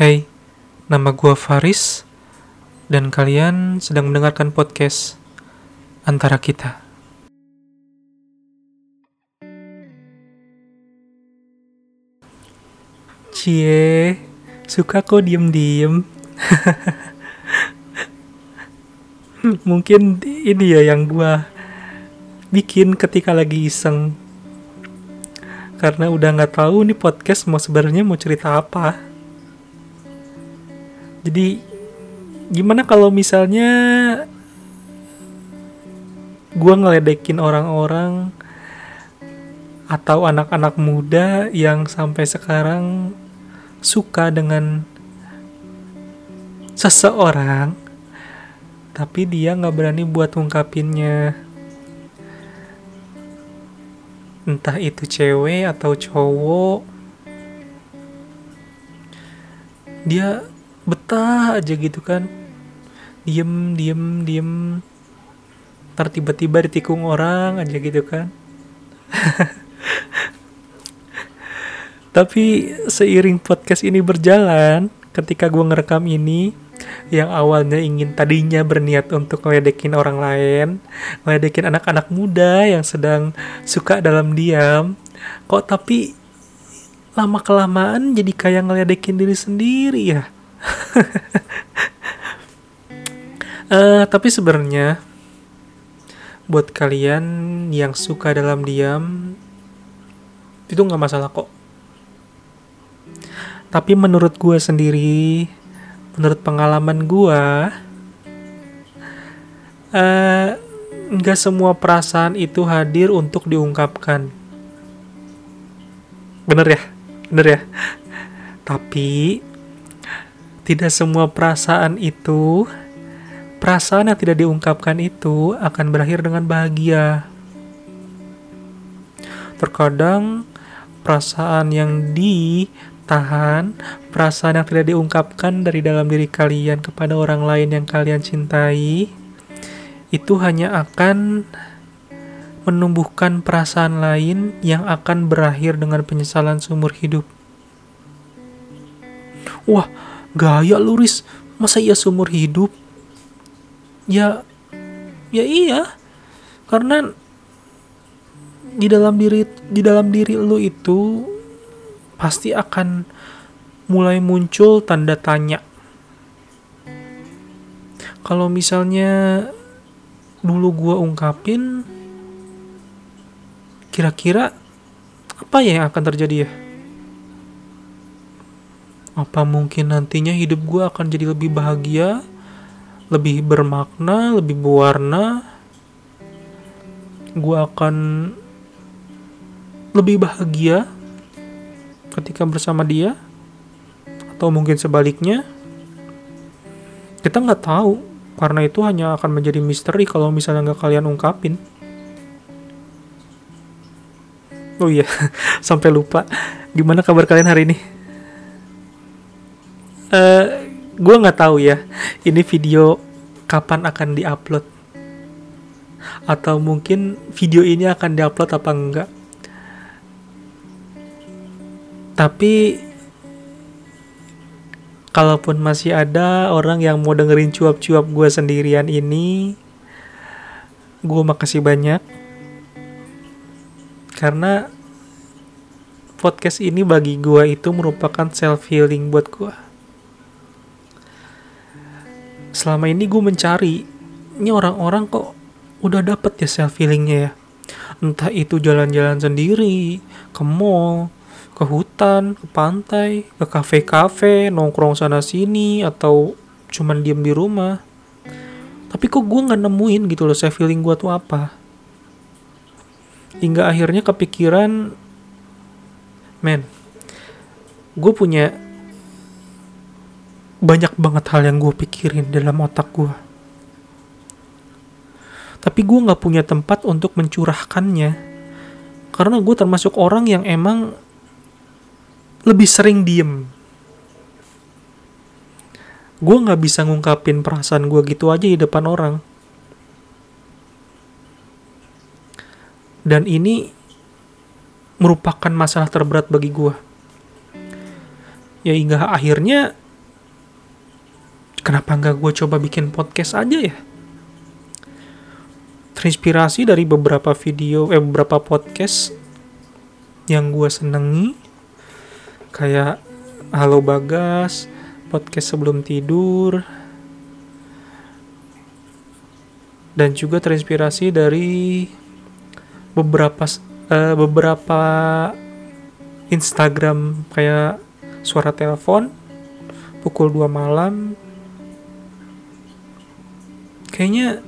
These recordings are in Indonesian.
Hey, nama gua Faris dan kalian sedang mendengarkan podcast antara kita. Cie, suka kok diem-diem. Mungkin ini ya yang gua bikin ketika lagi iseng. Karena udah nggak tahu nih podcast mau sebenarnya mau cerita apa. Jadi gimana kalau misalnya gua ngeledekin orang-orang atau anak-anak muda yang sampai sekarang suka dengan seseorang tapi dia nggak berani buat ungkapinnya entah itu cewek atau cowok dia betah aja gitu kan. Diem diem diem. Ntar tiba-tiba ditikung orang aja gitu kan. Tapi seiring podcast ini berjalan ketika gue ngerekam ini yang awalnya ingin tadinya berniat untuk ngeledekin orang lain, ngeledekin anak-anak muda yang sedang suka dalam diam, kok tapi lama kelamaan jadi kayak ngeledekin diri sendiri ya. Uh, tapi sebenarnya buat kalian yang suka dalam diam itu nggak masalah kok. Tapi menurut gue sendiri menurut pengalaman gua uh, nggak semua perasaan itu hadir untuk diungkapkan. Bener ya? Bener ya? Tapi tidak semua perasaan itu perasaan yang tidak diungkapkan itu akan berakhir dengan bahagia terkadang perasaan yang di tahan perasaan yang tidak diungkapkan dari dalam diri kalian kepada orang lain yang kalian cintai itu hanya akan menumbuhkan perasaan lain yang akan berakhir dengan penyesalan seumur hidup. Wah, gaya luris. Masa iya seumur hidup? Ya, ya iya. Karena di dalam diri di dalam diri lu itu pasti akan mulai muncul tanda tanya. Kalau misalnya dulu gue ungkapin, kira-kira apa ya yang akan terjadi ya? Apa mungkin nantinya hidup gue akan jadi lebih bahagia, lebih bermakna, lebih berwarna? Gue akan lebih bahagia ketika bersama dia atau mungkin sebaliknya? Kita nggak tahu karena itu hanya akan menjadi misteri kalau misalnya nggak kalian ungkapin. Oh iya sampai lupa. Gimana kabar kalian hari ini eh, gue nggak tahu ya ini video kapan akan diupload atau mungkin video ini akan diupload apa enggak tapi kalaupun masih ada orang yang mau dengerin cuap-cuap gue sendirian ini, gue makasih banyak. Karena podcast ini bagi gue itu merupakan self healing buat gue. Selama ini gue mencari, ini orang-orang kok udah dapet ya self healingnya ya. Entah itu jalan-jalan sendiri, ke mall, ke hutan, ke pantai, ke kafe-kafe, nongkrong sana sini atau cuman diem di rumah. Tapi kok gue nggak nemuin gitu loh, saya feeling gue tuh apa. Hingga akhirnya kepikiran, men, gue punya banyak banget hal yang gue pikirin dalam otak gue. Tapi gue gak punya tempat untuk mencurahkannya. Karena gue termasuk orang yang emang lebih sering diem. Gue gak bisa ngungkapin perasaan gue gitu aja di depan orang. Dan ini merupakan masalah terberat bagi gue. Ya hingga akhirnya kenapa nggak gue coba bikin podcast aja ya? Terinspirasi dari beberapa video eh beberapa podcast yang gue senengi. Kayak Halo Bagas podcast sebelum tidur. Dan juga terinspirasi dari beberapa uh, beberapa Instagram kayak suara telepon pukul 2 malam kayaknya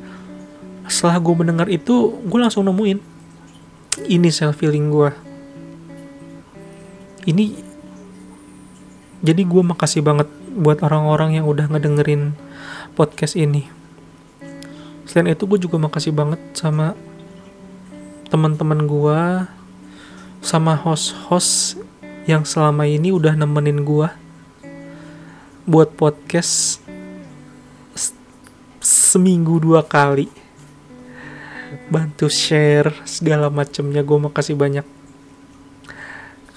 setelah gue mendengar itu gue langsung nemuin. Ini self feeling gue ini jadi gue makasih banget buat orang-orang yang udah ngedengerin podcast ini. Selain itu gue juga makasih banget sama teman-teman gue sama host-host yang selama ini udah nemenin gue buat podcast seminggu dua kali. Bantu share segala macemnya gue makasih banyak.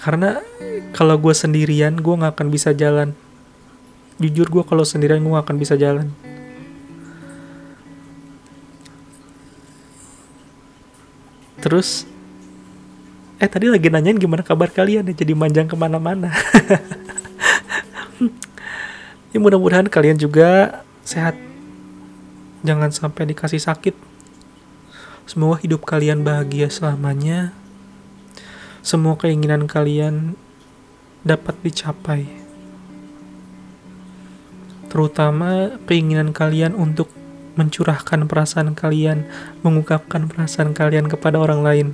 Karena kalau gue sendirian gue nggak akan bisa jalan. Jujur gue kalau sendirian gue gak akan bisa jalan. Terus eh tadi lagi nanyain gimana kabar kalian ya jadi manjang ke mana-mana. Ya mudah-mudahan kalian juga sehat jangan sampai dikasih sakit semoga hidup kalian bahagia selamanya semua keinginan kalian dapat dicapai terutama keinginan kalian untuk mencurahkan perasaan kalian, mengungkapkan perasaan kalian kepada orang lain.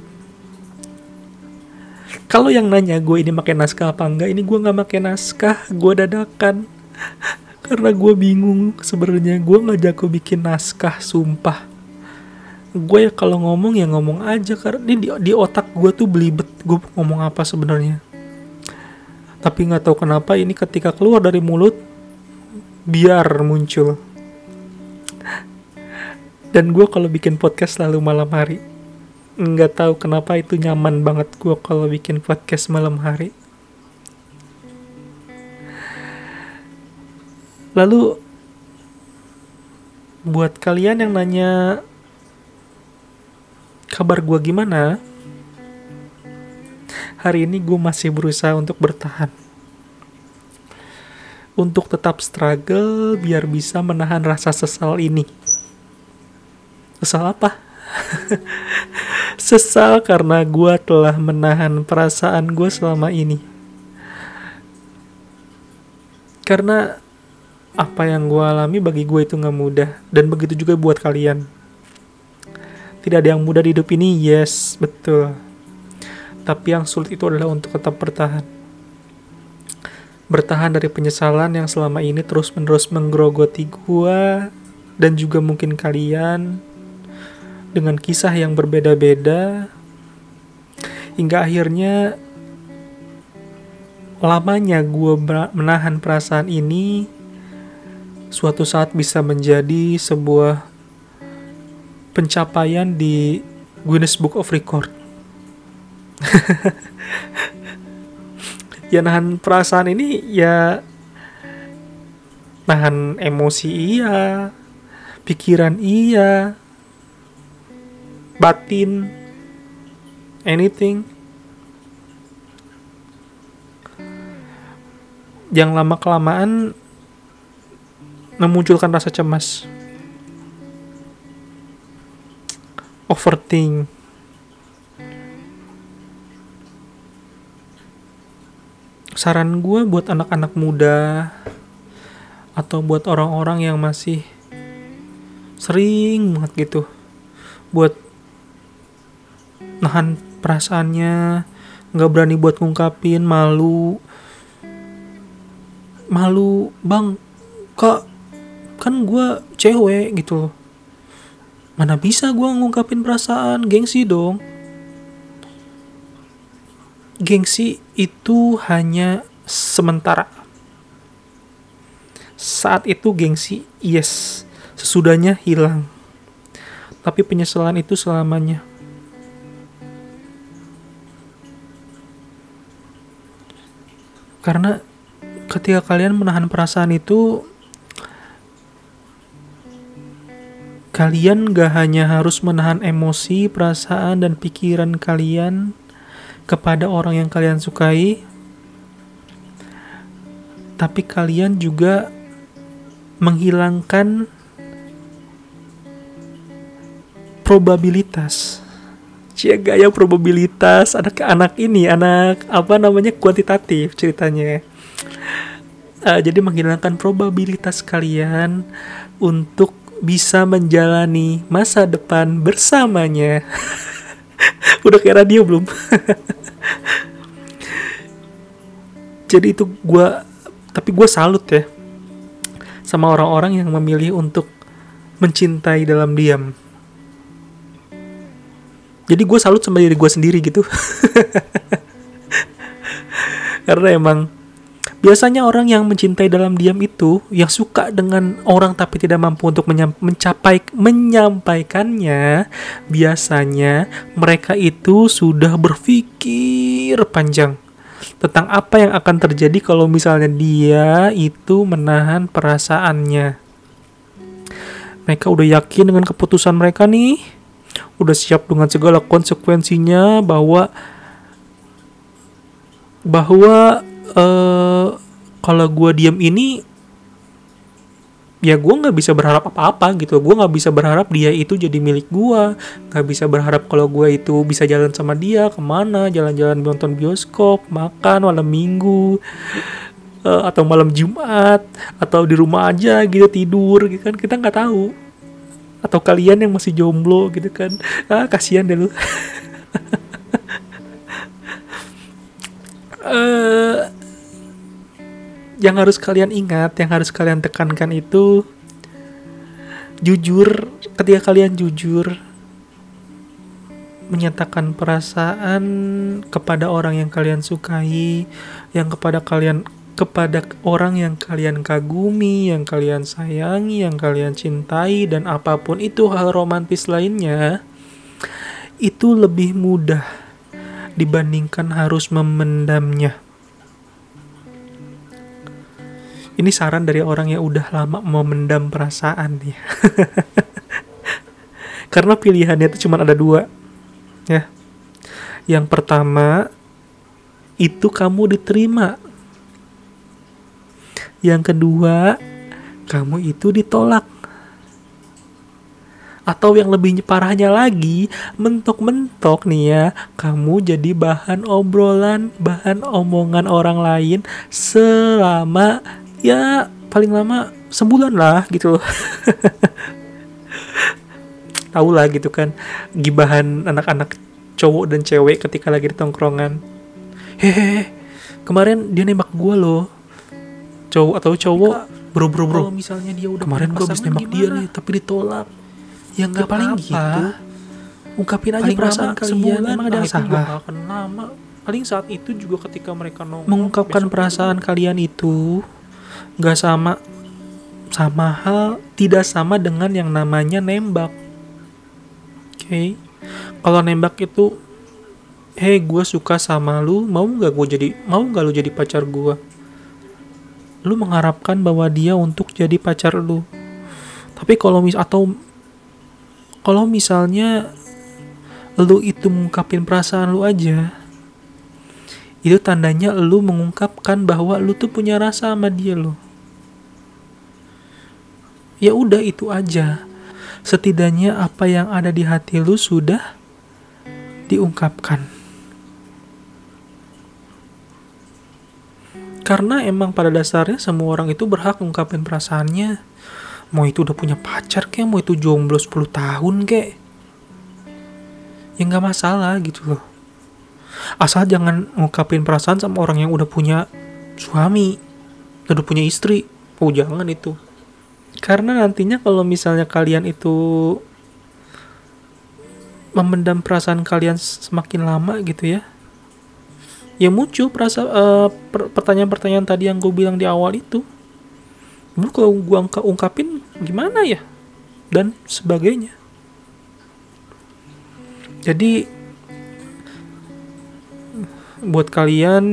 Kalau yang nanya gue ini pakai naskah apa enggak, ini gue nggak pakai naskah, gue dadakan. Karena gue bingung sebenarnya gue nggak jago bikin naskah, sumpah. Gue ya kalau ngomong ya ngomong aja karena ini di, di otak gue tuh belibet gue ngomong apa sebenarnya. Tapi nggak tahu kenapa ini ketika keluar dari mulut biar muncul dan gue kalau bikin podcast selalu malam hari nggak tahu kenapa itu nyaman banget gue kalau bikin podcast malam hari lalu buat kalian yang nanya kabar gue gimana hari ini gue masih berusaha untuk bertahan untuk tetap struggle biar bisa menahan rasa sesal ini Sesal apa? Sesal karena gue telah menahan perasaan gue selama ini. Karena apa yang gue alami bagi gue itu gak mudah. Dan begitu juga buat kalian. Tidak ada yang mudah di hidup ini, yes, betul. Tapi yang sulit itu adalah untuk tetap bertahan. Bertahan dari penyesalan yang selama ini terus-menerus menggerogoti gue dan juga mungkin kalian dengan kisah yang berbeda-beda hingga akhirnya lamanya gue menahan perasaan ini suatu saat bisa menjadi sebuah pencapaian di Guinness Book of Record. ya nahan perasaan ini ya nahan emosi iya, pikiran iya, batin, anything. Yang lama kelamaan memunculkan rasa cemas. Overthink. Saran gue buat anak-anak muda atau buat orang-orang yang masih sering banget gitu buat nahan perasaannya nggak berani buat ngungkapin malu malu bang kak kan gue cewek gitu. Mana bisa gue ngungkapin perasaan? Gengsi dong. Gengsi itu hanya sementara. Saat itu gengsi yes sesudahnya hilang. Tapi penyesalan itu selamanya. Karena ketika kalian menahan perasaan itu kalian gak hanya harus menahan emosi, perasaan, dan pikiran kalian kepada orang yang kalian sukai, tapi kalian juga menghilangkan probabilitas. Cia gaya probabilitas anak-anak ini, anak apa namanya kuantitatif ceritanya. Uh, jadi menghilangkan probabilitas kalian untuk bisa menjalani masa depan bersamanya. Udah kayak radio belum? Jadi itu gue, tapi gue salut ya sama orang-orang yang memilih untuk mencintai dalam diam. Jadi gue salut sama diri gue sendiri gitu. Karena emang Biasanya orang yang mencintai dalam diam itu yang suka dengan orang tapi tidak mampu untuk mencapai menyampaikannya, biasanya mereka itu sudah berpikir panjang tentang apa yang akan terjadi kalau misalnya dia itu menahan perasaannya. Mereka udah yakin dengan keputusan mereka nih, udah siap dengan segala konsekuensinya bahwa bahwa uh, kalau gue diam ini ya gue nggak bisa berharap apa-apa gitu. Gue nggak bisa berharap dia itu jadi milik gue nggak bisa berharap kalau gue itu bisa jalan sama dia ke mana jalan-jalan nonton bioskop makan malam minggu uh, atau malam jumat atau di rumah aja gitu tidur gitu kan. Kita nggak tahu. Atau kalian yang masih jomblo gitu kan. Ah kasihan deh lu. Uh, yang harus kalian ingat, yang harus kalian tekankan itu jujur ketika kalian jujur menyatakan perasaan kepada orang yang kalian sukai, yang kepada kalian kepada orang yang kalian kagumi, yang kalian sayangi, yang kalian cintai dan apa pun itu hal romantis lainnya itu lebih mudah dibandingkan harus memendamnya. Ini saran dari orang yang udah lama memendam perasaan nih. Karena pilihannya itu cuma ada dua. Ya. Yang pertama itu kamu diterima. Yang kedua, kamu itu ditolak. Atau yang lebih parahnya lagi, mentok-mentok nih ya, kamu jadi bahan obrolan, bahan omongan orang lain selama ya paling lama sebulan lah gitu. Loh tahu lah gitu kan gibahan anak-anak cowok dan cewek ketika lagi di tongkrongan. Hehehe kemarin dia nembak gue loh. Cowok atau cowok bro bro bro misalnya dia udah kemarin gue habis nembak gimana? dia nih tapi ditolak. Ya nggak ya, paling apa. gitu. Ungkapin aja paling perasaan kalian sebulan emang ada salah. akan lama. Paling saat itu juga ketika mereka nongkrong mengungkapkan perasaan kalian itu nggak sama sama hal tidak sama dengan yang namanya nembak. Oke. Okay? kalau nembak itu hey gue suka sama lu mau nggak gue jadi mau nggak lu jadi pacar gue lu mengharapkan bahwa dia untuk jadi pacar lu. Tapi kalau mis atau kalau misalnya lu itu mengungkapin perasaan lu aja itu tandanya lu mengungkapkan bahwa lu tuh punya rasa sama dia lo ya udah itu aja. Setidaknya apa yang ada di hati lu sudah diungkapkan. Karena emang pada dasarnya semua orang itu berhak ungkapin perasaannya. Mau itu udah punya pacar kek mau itu jomblo 10 tahun kek. Ya nggak masalah gitu loh asal jangan ngungkapin perasaan sama orang yang udah punya suami udah punya istri. Oh jangan itu. Karena nantinya kalau misalnya kalian itu memendam perasaan kalian semakin lama gitu ya ya muncul perasa uh, pertanyaan-pertanyaan tadi yang gue bilang di awal itu. Lu kalau gue ungkapin gimana ya? Dan sebagainya. Jadi buat kalian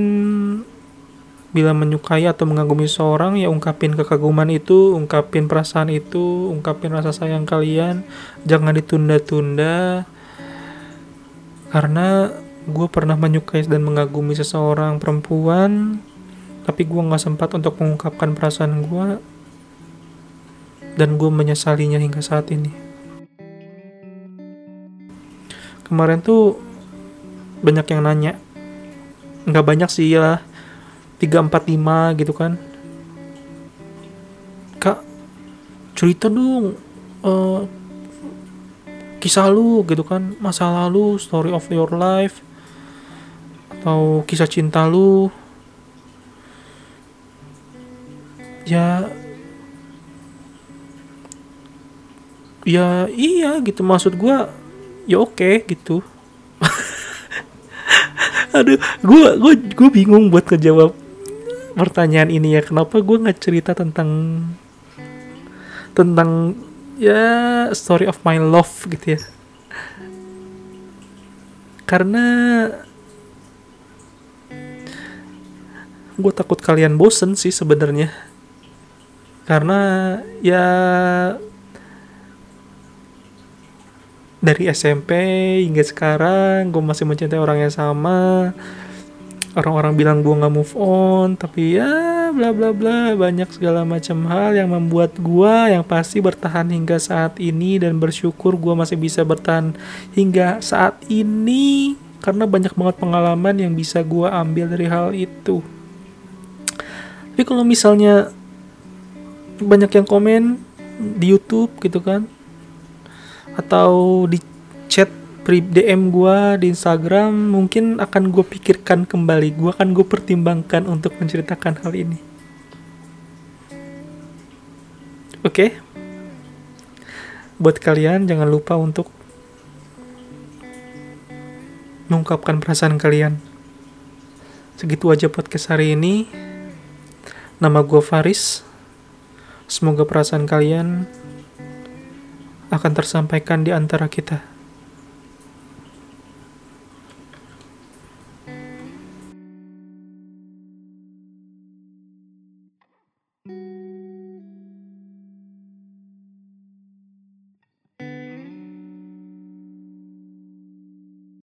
bila menyukai atau mengagumi seseorang ya ungkapin kekaguman itu, ungkapin perasaan itu, ungkapin rasa sayang kalian, jangan ditunda-tunda. Karena gue pernah menyukai dan mengagumi seseorang perempuan, tapi gue nggak sempat untuk mengungkapkan perasaan gue, dan gue menyesalinya hingga saat ini. Kemarin tuh banyak yang nanya, nggak banyak sih ya, 3, 4, 5 gitu kan. Kak cerita dong uh, kisah lu gitu kan. Masa lalu story of your life atau kisah cinta lu. Ya ya iya gitu. Maksud gue ya oke okay, gitu aduh gue gue gue bingung buat ngejawab pertanyaan ini ya. Kenapa gue nggak cerita tentang tentang ya story of my love gitu ya? Karena gue takut kalian bosen sih sebenarnya. Karena ya dari SMP hingga sekarang gue masih mencintai orang yang sama. Orang-orang bilang gue nggak move on tapi ya bla bla bla banyak segala macam hal yang membuat gue yang pasti bertahan hingga saat ini dan bersyukur gue masih bisa bertahan hingga saat ini karena banyak banget pengalaman yang bisa gue ambil dari hal itu. Tapi kalau misalnya banyak yang komen di YouTube gitu kan atau di chat DM gue di Instagram mungkin akan gue pikirkan kembali. Gue akan gue pertimbangkan untuk menceritakan hal ini. Oke? Okay? buat kalian jangan lupa untuk mengungkapkan perasaan kalian. Segitu aja podcast hari ini. Nama gue Faris. Semoga perasaan kalian akan tersampaikan di antara kita.